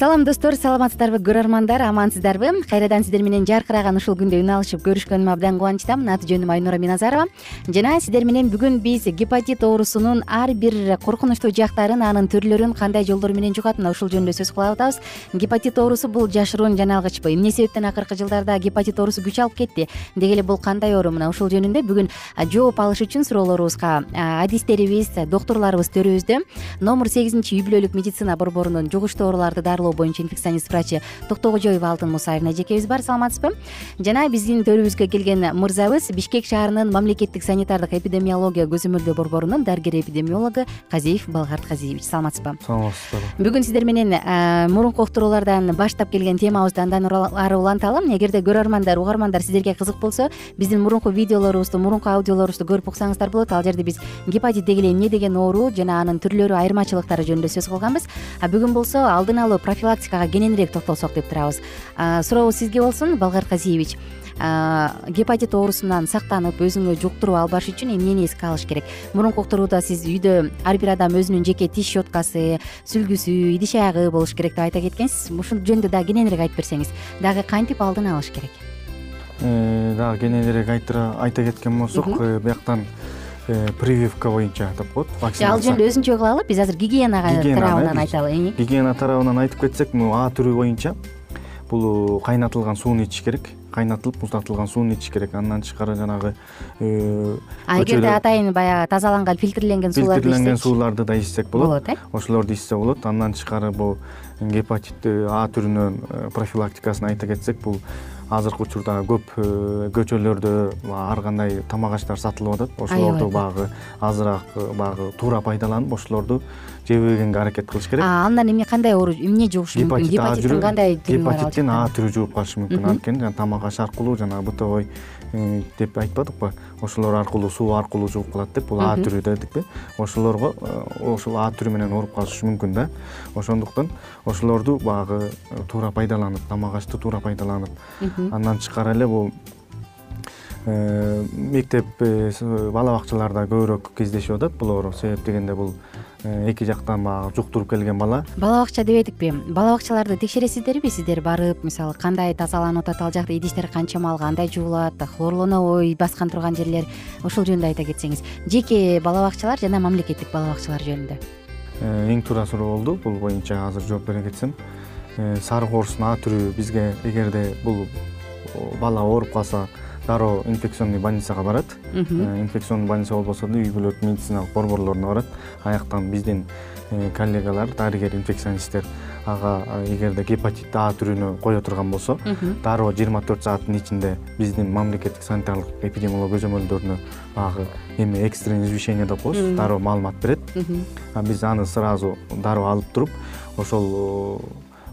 салам достор саламатсыздарбы көрөрмандар амансыздарбы? Кайрадан сиздер менен жаркыраган ушул күндө үн алышып көрүшкөнүмө абдан кубанычтамын аты жөнүм айнура миназарова. Жана сиздер менен бүгүн биз гепатит оорусунун ар бир коркунучтуу жактарын анын түрлөрүн кандай жолдор менен жугат мына ушул жөнүндө сөз кылып атабыз гепатит оорусу бул жашыруун жаналгычпы эмне себептен акыркы жылдарда гепатит оорусу күч алып кетти? Деги эле бул кандай оору? Мына ушул жөнүндө бүгүн жооп алыш үчүн суроолорубузга адистерибиз доктурларыбыз төрүбүздө номур сегизинчи үй бүлөлүк медицина борборунун жугуштуу ооруларды дарылоо боюнча инфекционист врачы токтокожоева алтын мусаевна эжекебиз бар саламатсызбы? Жана биздин төрүбүзгө келген мырзабыз бишкек шаарынын мамлекеттик санитардык эпидемиология көзөмөлдөө борборунун дарыгер эпидемиологу казиев балгарт казиевич. Саламатсызбы? Саламатсыздарбы. Бүгүн сиздер менен мурунку уктуруулардан баштап келген темабызды андан ары уланталы эгерде көрөрмандар угармандар сиздерге кызык болсо биздин мурунку видеолорубузду мурунку аудиолорубузду көрүп уксаңыздар болот. Ал жерде биз гепатит деги эле эмне деген оору жана анын түрлөрү айырмачылыктары жөнүндө сөз кылганбыз. А бүгүн болсо алдын алуу профилактикага кененирээк токтолсок деп турабыз. Сурообуз сизге болсун балгарт казиевич. Гепатит оорусунан сактанып өзүңө жуктуруп албаш үчүн эмнени эске алыш керек? Мурунку уктурууда сиз үйдө ар бир адам өзүнүн жеке тиш щеткасы сүлгүсү идиш аягы болуш керек деп айта кеткенсиз. Ушул жөнүндө дагы кененирээк айтып берсеңиз дагы кантип алдын алыш керек? Э, дагы кененирээк айта кеткен болсок э, бияктан прививка боюнча деп коет ал жөнүндө өзүнчө кылалы биз азыр гигиенага тарабынан айталы гигиена тарабынан айтып кетсек могу а түрү боюнча бул кайнатылган сууну ичиш керек кайнатылып муздатылган сууну ичиш керек. Андан тышкары жанагы э, а эгерде атайын баягы тазаланган фильтрленген сууларды фильтрленген сууларды да ичсек болот болот э. ошолорду ичсе болот. Андан тышкары бул гепатит а түрүнүн э, профилактикасын айта кетсек бул азыркы учурда көп э, көчөлөрдө ар кандай тамак аштар сатылып атат. Ошолорду баягы азыраак баягы туура пайдаланып ошолорду жебегенге аракет кылыш керек. Андан эмне кандай оору эмне жугушу мүмкүн? Гепатиттин кандай түрү бар гепатиттин а түрү жугуп калышы мүмкүн. Анткени тамак аш аркылуу жанагы бытовой деп айтпадыкпы? Ошолор аркылуу суу аркылуу жугуп калат деп бул а түрү дедикпи. Ошолорго э, ошол а түрү менен ооруп калышы мүмкүн да. Ошондуктан ошолорду баягы э, туура пайдаланып тамак ашты туура пайдаланып андан тышкары эле бул мектеп бала бакчаларда көбүрөөк кездешип атат. Бул оору себеп дегенде бул Э, эки жактан баягы жуктуруп келген бала. Бала бакча дебедикпи бала бакчаларды текшересиздерби? Сиздер барып мисалы кандай тазаланып атат ал жакта идиштер канча кандай жуулат хлорлоно баскан турган жерлер ошол жөнүндө айта кетсеңиз. Жеке бала бакчалар жана мамлекеттик бала бакчалар жөнүндө. Э, эң туура суроо болду. Бул боюнча азыр жооп бере кетсем. Э, сары кооруздун а түрү бизге эгерде бул бала ооруп калса дароо инфекционный больницага барат. Э, инфекционный больница болбосо да үй бүлөлүк медициналык борборлоруна барат. Аяктан биздин э, коллегалар дарыгер инфекционисттер ага эгерде гепатит а түрүнө кое турган болсо дароо жыйырма төрт сааттын ичинде биздин мамлекеттик санитарлык эпидемиология көзөмөлдөрүнө баягы эме экстренный извещение деп коебуз дароо маалымат берет. Биз аны сразу дароо алып туруп ошол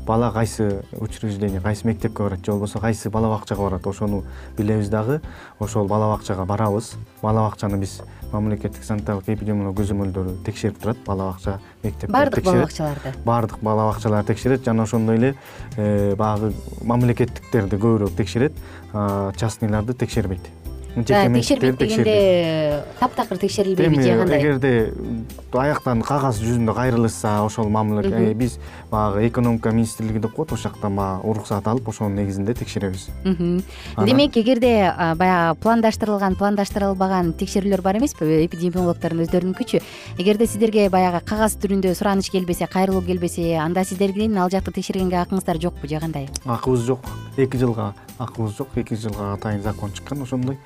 бала кайсы учреждение кайсы мектепке барат же болбосо кайсы бала бакчага барат ошону билебиз дагы. Ошол бала бакчага барабыз. Бала бакчаны биз мамлекеттик санитарлык эпидемиология көзөмөлдөрү текшерип турат. Бала бакча мектеп баардык бала бакчаларды. Баардык бала бакчаларды текшерет. Жана ошондой эле э, баягы мамлекеттиктерди көбүрөөк текшерет. Частныйларды текшербейт жеке текшербейт дегенде таптакыр текшерилбейби же кандай эгерде аяктан кагаз жүзүндө кайрылышса ошол мамлекет биз баягы экономика министрлиги деп коет ошол жактан баягы уруксаат алып ошонун негизинде текшеребиз. Демек эгерде баягы пландаштырылган пландаштырылбаган текшерүүлөр бар эмеспи эпидемиологдордун өздөрүнүнкүчү эгерде сиздерге баягы кагаз түрүндө сураныч келбесе кайрылуу келбесе анда сиздердин ал жакты текшергенге акыңыздар жокпу же кандай акыбыз жок. Эки жылга акыбыз жок. Эки жылга атайын закон чыккан ошондой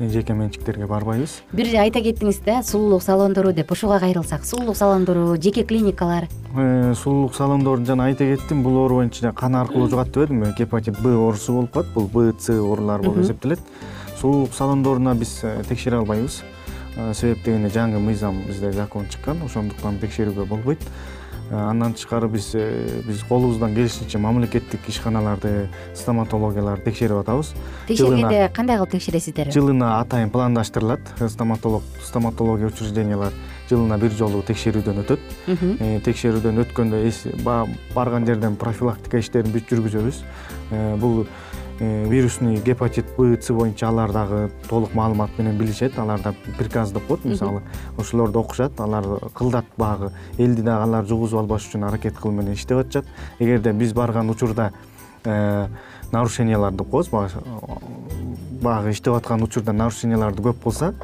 жеке менчиктерге барбайбыз. Бир айта кеттиңиз да сулуулук салондору деп ошого кайрылсак. Сулуулук салондору жеке клиникалар. Э, сулуулук салондорун жана айта кеттим бул оору боюнча кан аркылуу жугат дебедимби гепатит б оорусу болуп калат. Бул б с оорулар болуп эсептелет. Сулуулук салондоруна биз э, текшере албайбыз. Э, себеп дегенде жаңы мыйзам бизде закон чыккан. Ошондуктан текшерүүгө болбойт андан тышкары биз э, биз колубуздан келишинче мамлекеттик ишканаларды стоматологияларды текшерип атабыз. Текшергенде кандай кылып текшересиздер? жылына атайын пландаштырылат. Стоматолог стоматология учреждениялар жылына бир жолу текшерүүдөн өтөт. Э, текшерүүдөн өткөндө баягы барган жерден профилактика иштерин биз жүргүзөбүз. Бул Э, вирусный гепатит б с боюнча алар дагы толук маалымат менен билишет. Аларда приказ деп коет мисалы ошолорду окушат. Алар кылдат баягы элди дагы алар жугузуп албаш үчүн аракет кылуу менен иштеп атышат. Эгерде биз барган учурда э, нарушениялар деп коебуз баягы иштеп аткан учурда нарушенияларды көп болсо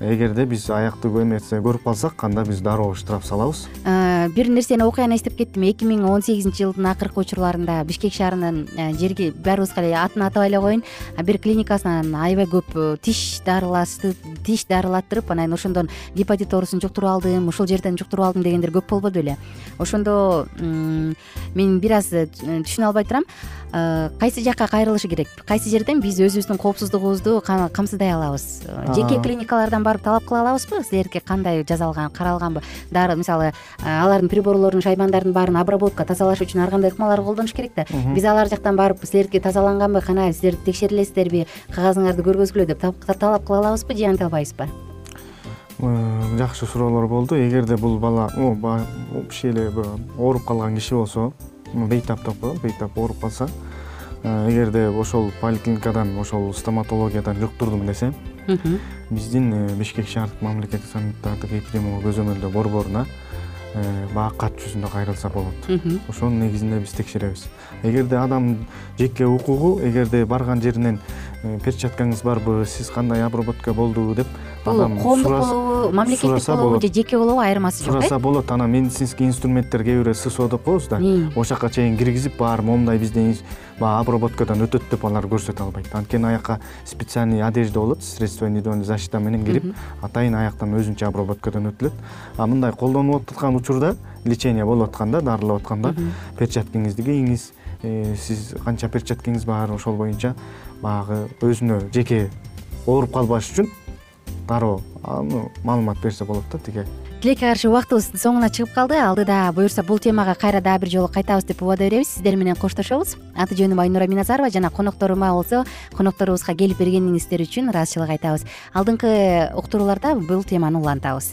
эгерде биз аяктуу эмесе көрүп калсак анда биз дароо штраф салабыз. Э, бир нерсени окуяны эстеп кеттим. эки миң он сегизинчи жылдын акыркы учурларында бишкек шаарынын э, жерги баарыбызга эле атын атабай эле коеюн. Бир клиникасынан аябай көп э, тиш дарылашты тиш дарылаттырып анан ошондон гепатит оорусун жуктуруп алдым ушул жерден жуктуруп алдым дегендер көп болбоду беле ошондо мен бир аз түшүнө албай турам кайсы жакка кайрылышы керек? Кайсы жерден биз өзүбүздүн коопсуздугубузду камсыздай алабыз? Жеке клиникалардан барып талап кыла алабызбы? Силерге кандай жасалган каралганбы? Дары мисалы алардын приборлорун шаймандардын баарын обработка тазалаш үчүн ар кандай ыкмаларды колдонуш керек да? Биз алар жактан барып силердики тазаланганбы? Кана силер текшерилесиздерби кагазыңарды көргөзгүлө деп талап кыла алабызбы же анте албайбызбы э, жакшы суроолор болду. Эгерде бул бала общий эле ооруп калган киши болсо бейтап деп бейтап ооруп калса э, эгерде ошол поликлиникадан ошол стоматологиядан жуктурдум десе биздин э, бишкек шаардык мамлекеттик санитардык эпидемиология көзөмөлдөө борборуна э, баягы кат жүзүндө кайрылса болот. Ошонун негизинде биз текшеребиз. Эгерде адам жеке укугу эгерде барган жеринен перчаткаңыз барбы сиз кандай обработка болду деп бул коомдук болобу мамлекеттик болобу же жеке болобу айырмасы жок э? сураса болот. Анан медицинский инструменттер кээ бирөө сысо деп коебуз да ошол жака чейин киргизип баары момундай бизден баягы обработкадан өтөт деп алар көрсөтө албайт. Анткени аяка специальный одежда болот средство индивидуальной защита менен кирип атайын аяктан өзүнчө обработкадан өтүлөт. А мындай колдонуп аткан учурда лечение болуп атканда дарылап атканда перчаткаңызды кийиңиз э, сиз канча перчаткаңыз бар ошол боюнча баягы өзүнө жеке ооруп калбаш үчүн дароо маалымат берсе болот да тиге. Тилекке каршы убактыбыз соңуна чыгып калды. Алдыда буюрса бул темага кайра дагы бир жолу кайтабыз деп убада беребиз. Сиздер менен коштошобуз. Аты жөнүм айнура миназарова жана конокторума болсо конокторубузга келип бергениңиздер үчүн ыраазычылык айтабыз. Алдыңкы уктурууларда бул теманы улантабыз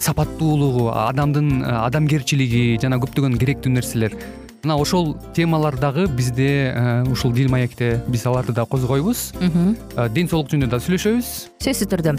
сапаттуулугу адамдын э, адамгерчилиги жана көптөгөн керектүү нерселер. Мына ошол темалар дагы бизде э, ушул дил маекте биз аларды да козгойбуз. Ден соолук жөнүндө да сүйлөшөбүз. Сөзсүз түрдө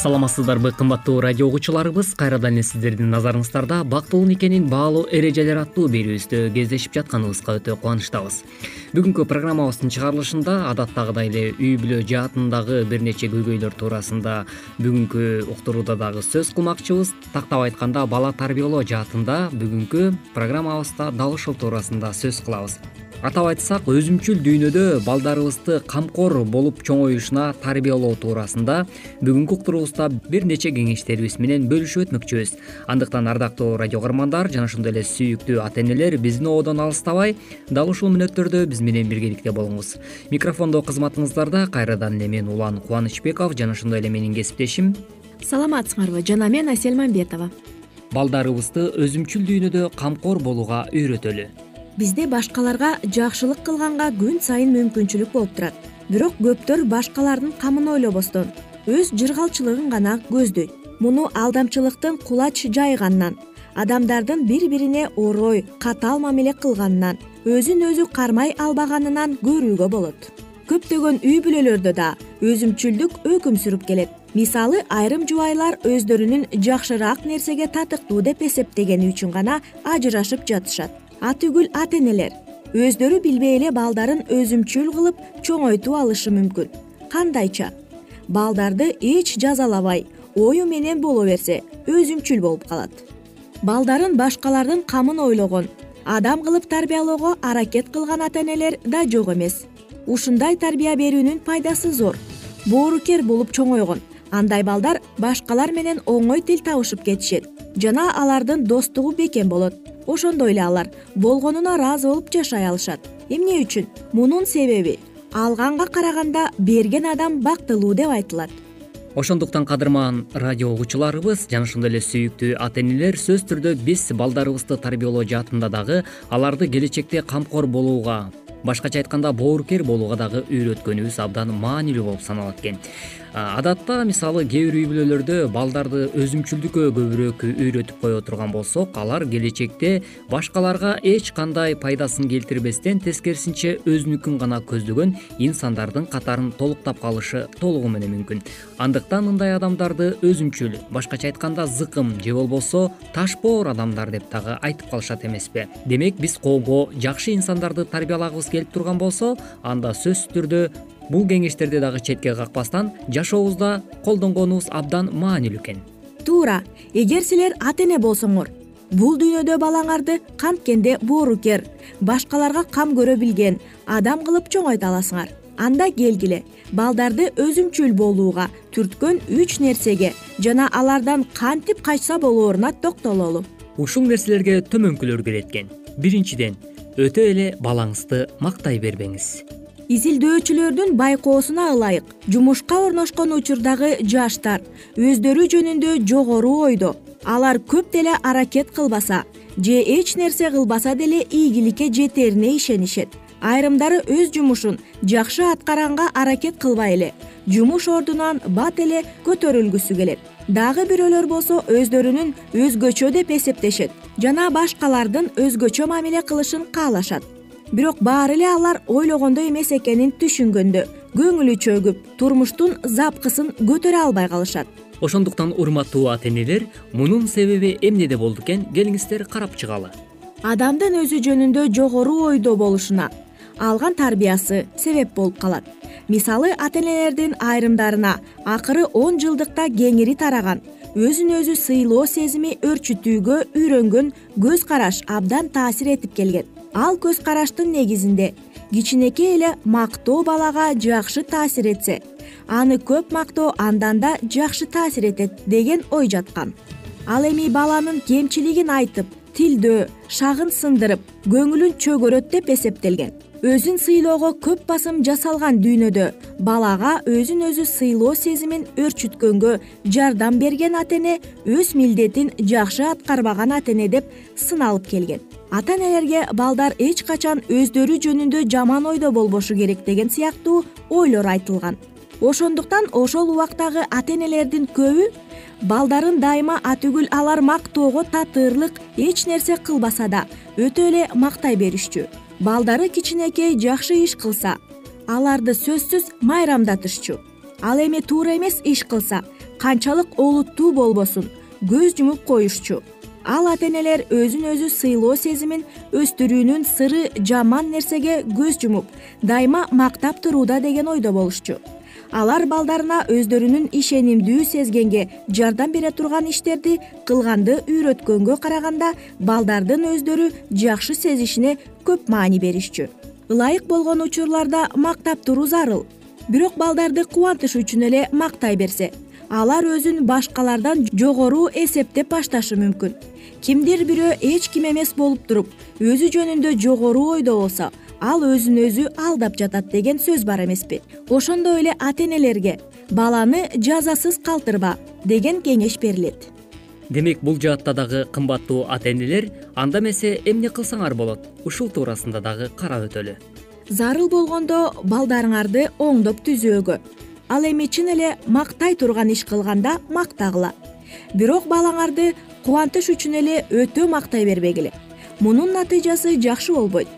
саламатсыздарбы кымбаттуу радио угуучуларыбыз. Кайрадан эле сиздердин назарыңыздарда бактылуу никенин баалуу эрежелери аттуу берүүбүздө кездешип жатканыбызга өтө кубанычтабыз. Бүгүнкү программабыздын чыгарылышында адаттагыдай эле үй бүлө жаатындагы бир нече көйгөйлөр туурасында бүгүнкү уктурууда дагы сөз кылмакчыбыз. Тактап айтканда бала тарбиялоо жаатында бүгүнкү программабызда дал ушул туурасында сөз кылабыз. Атап айтсак өзүмчүл дүйнөдө балдарыбызды камкор болуп чоңоюшуна тарбиялоо туурасында бүгүнкү бир нече кеңештерибиз менен бөлүшүп өтмөкчүбүз андыктан ардактуу радио каармандар жана ошондой эле сүйүктүү ата энелер биздин ободон алыстабай дал ушул мүнөттөрдө биз менен биргеликте болуңуз микрофондо кызматыңыздарда кайрадан эле мен улан кубанычбеков жана ошондой эле менин кесиптешим саламатсыңарбы жана мен асель мамбетова балдарыбызды өзүмчүл дүйнөдө камкор болууга үйрөтөлү бизде башкаларга жакшылык кылганга күн сайын мүмкүнчүлүк болуп турат бирок көптөр башкалардын камын ойлобостон өз жыргалчылыгын гана көздөйт муну алдамчылыктын кулач жайганынан адамдардын бири бирине орой катаал мамиле кылганынан өзүн өзү кармай албаганынан көрүүгө болот. Көптөгөн үй бүлөлөрдө да өзүмчүлдүк өкүм сүрүп келет. Мисалы айрым жубайлар өздөрүнүн жакшыраак нерсеге татыктуу деп эсептегени үчүн гана ажырашып жатышат. Атүгүл ата энелер өздөрү билбей эле балдарын өзүмчүл кылып чоңойтуп алышы мүмкүн. Кандайча балдарды эч жазалабай ою менен боло берсе өзүмчүл болуп калат. Балдарын башкалардын камын ойлогон адам кылып тарбиялоого аракет кылган ата энелер да жок эмес. Ушундай тарбия берүүнүн пайдасы зор. Боорукер болуп чоңойгон. Андай балдар башкалар менен оңой тил табышып кетишет жана алардын достугу бекем болот. Ошондой эле алар болгонуна ыраазы болуп жашай алышат. Эмне үчүн? Мунун себеби алганга караганда берген адам бактылуу деп айтылат. Ошондуктан кадырман радио угуучуларыбыз жана ошондой эле сүйүктүү ата энелер сөзсүз түрдө биз балдарыбызды тарбиялоо жаатында дагы аларды келечекте камкор болууга башкача айтканда боорукер болууга дагы үйрөткөнүбүз абдан маанилүү болуп саналат экен адатта мисалы кээ бир үй бүлөлөрдө балдарды өзүмчүлдүккө көбүрөөк үйрөтүп кое турган болсок алар келечекте башкаларга эч кандай пайдасын келтирбестен тескерисинче өзүнүкүн гана көздөгөн инсандардын катарын толуктап калышы толугу менен мүмкүн. Андыктан мындай адамдарды өзүмчүл башкача айтканда зыкым же болбосо таш боор адамдар деп дагы айтып калышат эмеспи. Демек биз коомго жакшы инсандарды тарбиялагыбыз келип турган болсо анда сөзсүз түрдө бул кеңештерди дагы четке какпастан жашообузда колдонгонубуз абдан маанилүү экен. Туура эгер силер ата эне болсоңор бул дүйнөдө балаңарды канткенде боорукер башкаларга кам көрө билген адам кылып чоңойто аласыңар. Анда келгиле балдарды өзүмчүл болууга түрткөн үч нерсеге жана алардан кантип качса болооруна токтололу. Ушул нерселерге төмөнкүлөр келет экен. Биринчиден өтө эле балаңызды мактай бербеңиз изилдөөчүлөрдүн байкоосуна ылайык. Жумушка орношкон учурдагы жаштар өздөрү жөнүндө жогору ойдо алар көп деле аракет кылбаса же эч нерсе кылбаса деле ийгиликке жетерине ишенишет. Айрымдары өз жумушун жакшы аткарганга аракет кылбай эле. Жумуш ордунан бат эле көтөрүлгүсү келет. Дагы бирөөлөр болсо өздөрүнүн өзгөчө деп эсептешет жана башкалардын өзгөчө мамиле кылышын каалашат бирок баары эле алар ойлогондой эмес экенин түшүнгөндө. Көңүлү чөгүп турмуштун запкысын көтөрө албай калышат. Ошондуктан урматтуу ата энелер мунун себеби эмнеде болду экен келиңиздер карап чыгалы. Адамдын өзү жөнүндө жогору ойдо болушуна алган тарбиясы себеп болуп калат. Мисалы ата энелердин айрымдарына акыры он жылдыкта кеңири тараган өзүн өзү сыйлоо сезими өөрчүтүүгө үйрөнгөн көз караш абдан таасир этип келген ал көз караштын негизинде кичинекей эле мактоо балага жакшы таасир этсе аны көп мактоо андан да жакшы таасир этет деген ой жаткан. Ал эми баланын кемчилигин айтып тилдөө шагын сындырып көңүлүн чөгөрөт деп эсептелген өзүн сыйлоого көп басым жасалган дүйнөдө. Балага өзүн өзү сыйлоо сезимин өөрчүткөнгө жардам берген ата эне өз милдетин жакшы аткарбаган ата эне деп сыналып келген. Ата энелерге балдар эч качан өздөрү жөнүндө жаман ойдо болбошу керек деген сыяктуу ойлор айтылган. Ошондуктан ошол убактагы ата энелердин көбү балдарын дайыма атүгүл алар мактоого татырлык эч нерсе кылбаса да өтө эле мактай беришчү балдары кичинекей жакшы иш кылса аларды сөзсүз майрамдатышчу ал эми туура эмес иш кылса канчалык олуттуу болбосун көз жумуп коюшчу. Ал ата энелер өзүн өзү сыйлоо сезимин өстүрүүнүн сыры жаман нерсеге көз жумуп дайыма мактап турууда деген ойдо болушчу алар балдарына өздөрүнүн ишенимдүү сезгенге жардам бере турган иштерди кылганды үйрөткөнгө караганда балдардын өздөрү жакшы сезишине көп маани беришчү. Ылайык болгон учурларда мактап туруу зарыл. Бирок балдарды кубантыш үчүн эле мактай берсе алар өзүн башкалардан жогору эсептеп башташы мүмкүн. Кимдир бирөө эч ким эмес болуп туруп өзү жөнүндө жогору ойдо болсо ал өзүн өзү алдап жатат деген сөз бар эмеспи. Ошондой эле ата энелерге баланы жазасыз калтырба деген кеңеш берилет. Демек бул жаатта дагы кымбаттуу ата энелер анда эмесе эмне кылсаңар болот ушул туурасында дагы карап өтөлү. Зарыл болгондо балдарыңарды оңдоп түзөөгө. Ал эми чын эле мактай турган иш кылганда мактагыла. Бирок балаңарды кубантыш үчүн эле өтө мактай бербегиле. Мунун натыйжасы жакшы болбойт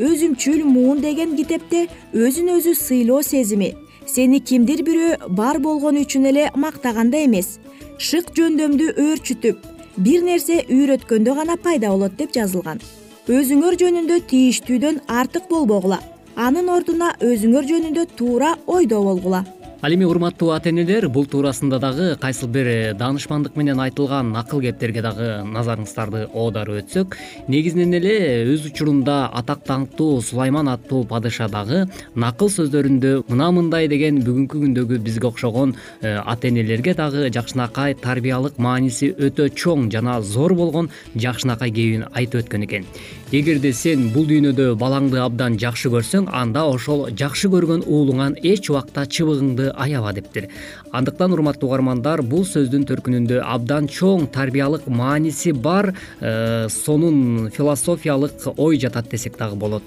өзүмчүл муун деген китепте өзүн өзү сыйлоо сезими сени кимдир бирөө бар болгону үчүн эле мактаганда эмес. Шык жөндөмдү өөрчүтүп бир нерсе үйрөткөндө гана пайда болот деп жазылган. Өзүңөр жөнүндө тийиштүүдөн артык болбогула анын ордуна өзүңөр жөнүндө туура ойдо болгула ал эми урматтуу ата энелер бул туурасында дагы кайсыл бир даанышмандык менен айтылган акыл кептерге дагы назарыңыздарды оодарып өтсөк негизинен эле өз учурунда атак даңктуу сулайман аттуу падыша дагы накыл сөздөрүндө мына мындай деген бүгүнкү күндөгү бизге окшогон э, ата энелерге дагы жакшынакай тарбиялык мааниси өтө чоң жана зор болгон жакшынакай кебин айтып өткөн экен. Эгерде сен бул дүйнөдө балаңды абдан жакшы көрсөң анда ошол жакшы көргөн уулуңан эч убакта чыбыгыңды аяба дептир. Андыктан урматтуу угармандар бул сөздүн төркүнүндө абдан чоң тарбиялык мааниси бар э, сонун философиялык ой жатат десек дагы болот.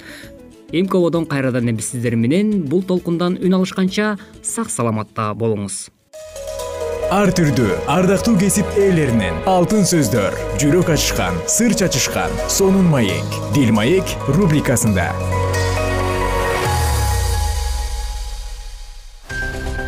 Эмки ободон кайрадан биз сиздер менен бул толкундан үн алышканча сак саламатта болуңуз. Ар түрдүү ардактуу кесип ээлеринен алтын сөздөр жүрөк ачышкан сыр чачышкан сонун маек дил маек рубрикасында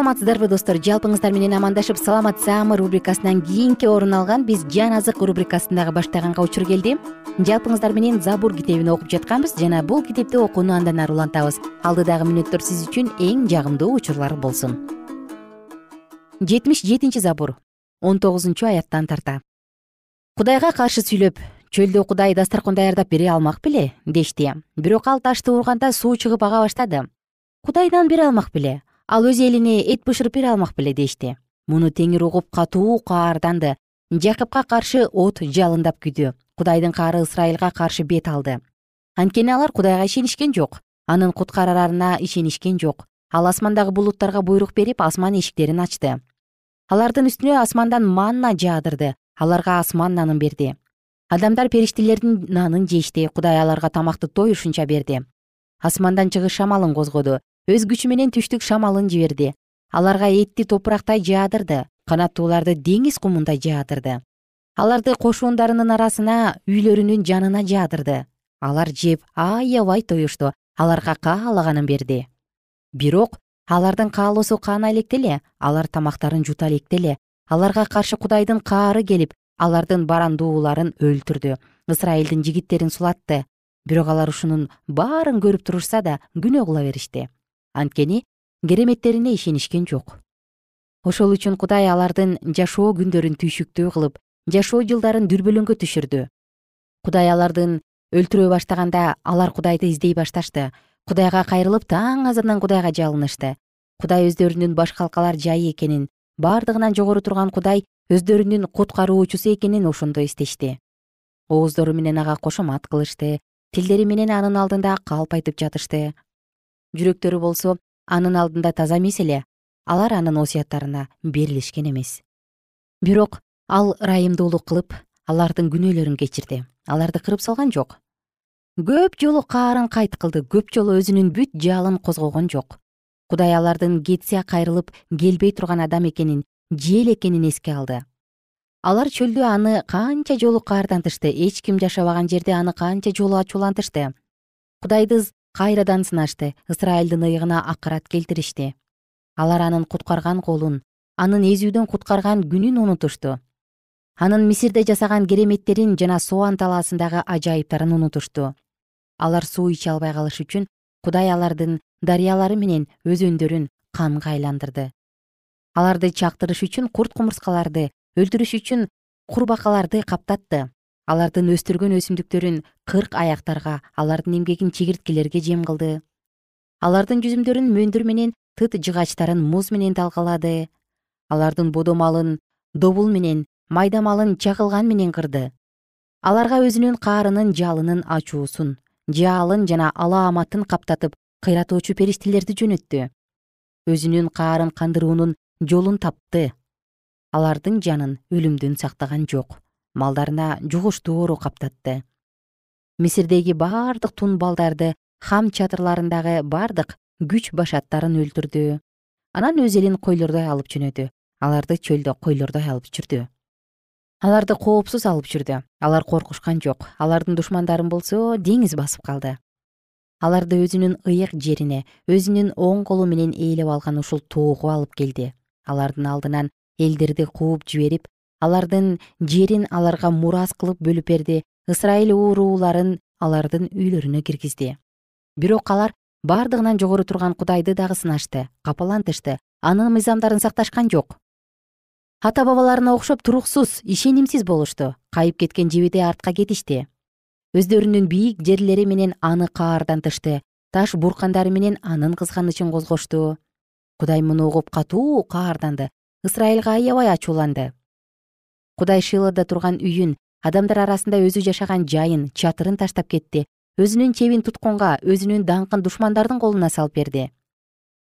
саламатсыздарбы достор? Жалпыңыздар менен амандашып саламат рубрикасынан кийинки орун алган биз жан азык рубрикасын дагы баштаганга учур келди жалпыңыздар менен забур китебин окуп жатканбыз жана бул китепти окууну андан ары улантабыз. Алдыдагы мүнөттөр сиз үчүн эң жагымдуу учурлар болсун. Жетимиш жетинчи забур он тогузунчу аяттан тарта. Кудайга каршы сүйлөп чөлдө кудай дасторкон даярдап бере алмак беле дешти. Бирок ал ташты урганда суу чыгып ага баштады. Кудайдан бере алмак беле ал өз элине эт бышырып бере алмак беле дешти. Муну теңир угуп катуу каарданды. Жакыпка каршы от жалындап күйдү. Кудайдын каары ысрайылга каршы бет алды. Анткени алар кудайга ишенишкен жок анын куткарарына ишенишкен жок. Ал асмандагы булуттарга буйрук берип асман эшиктерин ачты. Алардын үстүнө асмандан манна жаадырды. Аларга асман нанын берди. Адамдар периштелердин нанын жешти. Кудай аларга тамакты той ушунча берди. Асмандан чыгыш шамалын козгоду өз күчү менен түштүк шамалын жиберди. Аларга этти топурактай жаадырды канаттууларды деңиз кумундай жаадырды аларды кошундарынын арасына үйлөрүнүн жанына жаадырды алар жеп аябай тоюшту. Аларга каалаганын берди. Бирок алардын каалоосу каана электе эле алар тамактарын жута электе эле аларга каршы кудайдын каары келип алардын барандууларын өлтүрдү. Ысрайылдын жигиттерин сулатты. Бирок алар ушунун баарын көрүп турушса да күнөө кыла беришти анткени кереметтерине ишенишкен жок. Ошол үчүн кудай алардын жашоо күндөрүн түйшүктүү кылып жашоо жылдарын дүрбөлөңгө түшүрдү. Кудай алардын өлтүрө баштаганда алар кудайды издей башташты. Кудайга кайрылып таң азандан кудайга жалынышты. Кудай өздөрүнүн баш калкалар жайы экенин бардыгынан жогору турган кудай өздөрүнүн куткаруучусу экенин ошондо эстешти. Ооздору менен ага кошомат кылышты тилдери менен анын алдында калп айтып жатышты жүрөктөрү болсо анын алдында таза эмес эле. Алар анын осуяттарына берилишкен эмес. Бирок ал ырайымдуулук кылып алардын күнөөлөрүн кечирди. Аларды кырып салган жок. Көп жолу каарын кайт кылды. Көп жолу өзүнүн бүт жалын козгогон жок. Кудай алардын кетсе кайрылып келбей турган адам экенин жел экенин эске алды. Алар чөлдө аны канча жолу каардантышты эч ким жашабаган жерде аны канча жолу ачуулантышты кудайды кайрадан сынашты ысрайылдын ыйыгына акырат келтиришти. Алар анын куткарган колун анын эзүүдөн куткарган күнүн унутушту анын мисирде жасаган кереметтерин жана соан талаасындагы ажайыптарын унутушту алар суу иче албай калыш үчүн кудай алардын дарыялары менен өзөндөрүн канга айландырды. Аларды чактырыш үчүн курт кумурскаларды өлтүрүш үчүн курбакаларды каптатты алардын өстүргөн өсүмдүктөрүн кырк аяктарга алардын эмгегин чегирткелерге жем кылды. Алардын жүзүмдөрүн мөндүр менен тыт жыгачтарын муз менен талкалады. Алардын бодо малын добул менен майда малын чакылган менен кырды. Аларга өзүнүн каарынын жалынын ачуусун жаалын жана алааматын каптатып кыйратуучу периштелерди жөнөттү. Өзүнүн каарын кандыруунун жолун тапты. Алардын жанын өлүмдөн сактаган жок малдарына жугуштуу оору каптатты. Мисирдеги бардык тун балдарды хам чатырларындагы бардык күч башаттарын өлтүрдү. Анан өз элин койлордой алып жөнөдү аларды чөлдө койлордой алып жүрдү. Аларды коопсуз алып жүрдү. Алар коркушкан жок. Алардын душмандарын болсо деңиз басып калды. Аларды өзүнүн ыйык жерине өзүнүн оң колу менен ээлеп алган ушул тоого алып келди. Алардын алдынан элдерди кууп жиберип алардын жерин аларга мурас кылып бөлүп берди. Ысрайыл урууларын алардын үйлөрүнө киргизди. Бирок алар бардыгынан жогору турган кудайды дагы сынашты капалантышты анын мыйзамдарын сакташкан жок. Ата бабаларына окшоп туруксуз ишенимсиз болушту. Кайып кеткен жебедей артка кетишти. Өздөрүнүн бийик жерлери менен аны каардантышты таш буркандары менен анын кызганычын козгошту. Кудай муну угуп катуу каарданды. Ысрайылга аябай ачууланды кудай шилода турган үйүн адамдар арасында өзү жашаган жайын чатырын таштап кетти. Өзүнүн чебин туткунга өзүнүн даңкын душмандардын колуна салып берди.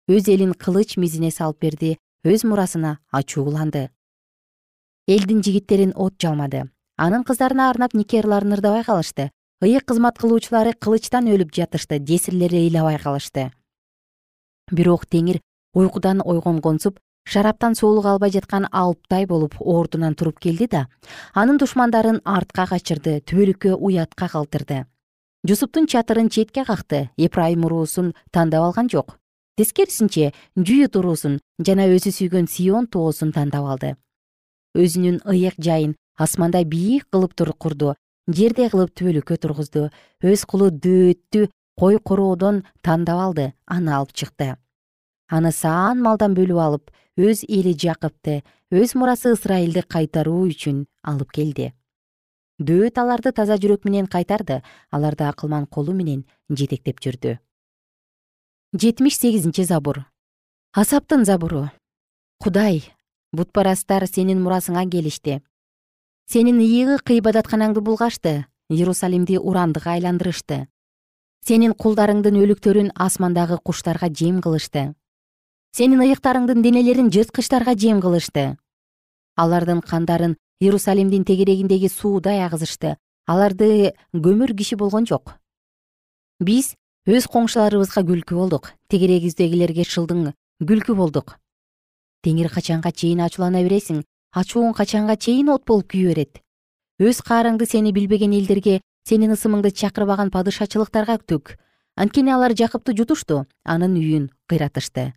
Өз элин кылыч мизине салып берди өз мурасына ачууланды элдин жигиттерин от жалмады. Анын кыздарына арнап нике ырларын ырдабай калышты. Ыйык кызмат кылуучулары кылычтан өлүп жатышты жесирлери ыйлабай калышты. Бирок теңир уйкудан ойгонгонсуп шараптан суулук албай жаткан алптай болуп ордунан туруп келди да анын душмандарын артка качырды түбөлүккө уятка калтырды. Жусуптун чатырын четке какты эпрайым уруусун тандап алган жок. Тескерисинче жүйүт уруусун жана өзү сүйгөн сион тоосун тандап алды. Өзүнүн ыйык жайын асманда бийик кылып курду жерде кылып түбөлүккө тургузду өз кулу дөөттү кой короодон тандап алды аны алып чыкты аны саан малдан бөлүп алып өз эли жакыпты өз мурасы ысрайылды кайтаруу үчүн алып келди. Дөөт аларды таза жүрөк менен кайтарды аларды акылман колу менен жетектеп жүрдү. Жетимиш сегизинчи забур. Асаптын забуру. Кудай бутпарастар сенин мурасыңа келишти. Сенин ыйыгы ыйбадатканаңды булгашты иерусалимди урандыга айландырышты. Сенин кулдарыңдын өлүктөрүн асмандагы куштарга жем кылышты сенин ыйыктарыңдын денелерин жырткычтарга жем кылышты. Алардын кандарын иерусалимдин тегерегиндеги суудай агызышты. Аларды көмөр киши болгон жок. Биз өз коңшуларыбызга күлкү болдук. Тегерегибиздегилерге шылдың күлкү болдук. Теңир качанга чейин ачуулана бересиң. Ачууң качанга чейин от болуп күйө берет. Өз каарыңды сени билбеген элдерге сенин ысымыңды чакырбаган падышачылыктарга төк анткени алар жакыпты жутушту анын үйүн кыйратышты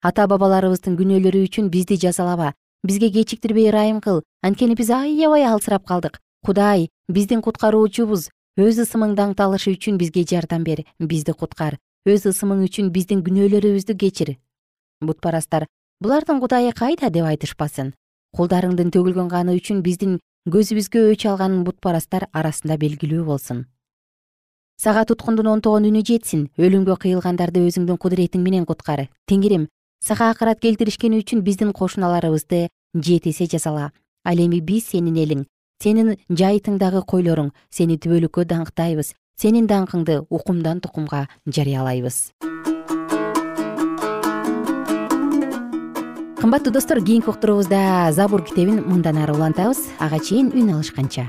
ата бабаларыбыздын күнөөлөрү үчүн бизди жазалаба бизге кечиктирбей ырайым кыл. Анткени биз аябай алсырап калдык. Кудай биздин куткаруучубуз. Өз ысымыңды аңталышы үчүн бизге жардам бер бизди куткар. Өз ысымың үчүн биздин күнөөлөрүбүздү кечир. Бутпарастар булардын кудайы кайда деп айтышпасын? Кулдарыңдын төгүлгөн каны үчүн биздин көзүбүзгө өч алган бутпарастар арасында белгилүү болсун. Сага туткундун онтогон үнү жетсин. Өлүмгө кыйылгандарды өзүңдүн кудуретиң менен куткар. Теңирим сага акырат келтиришкени үчүн биздин кошуналарыбызды жети эсе жазала ал эми биз сенин элиң сенин жайытыңдагы койлоруң сени түбөлүккө даңктайбыз сенин даңкыңды укумдан тукумга жарыялайбыз. Кымбаттуу достор кийинки уктуруубузда забур китебин мындан ары улантабыз. Ага чейин үн алышканча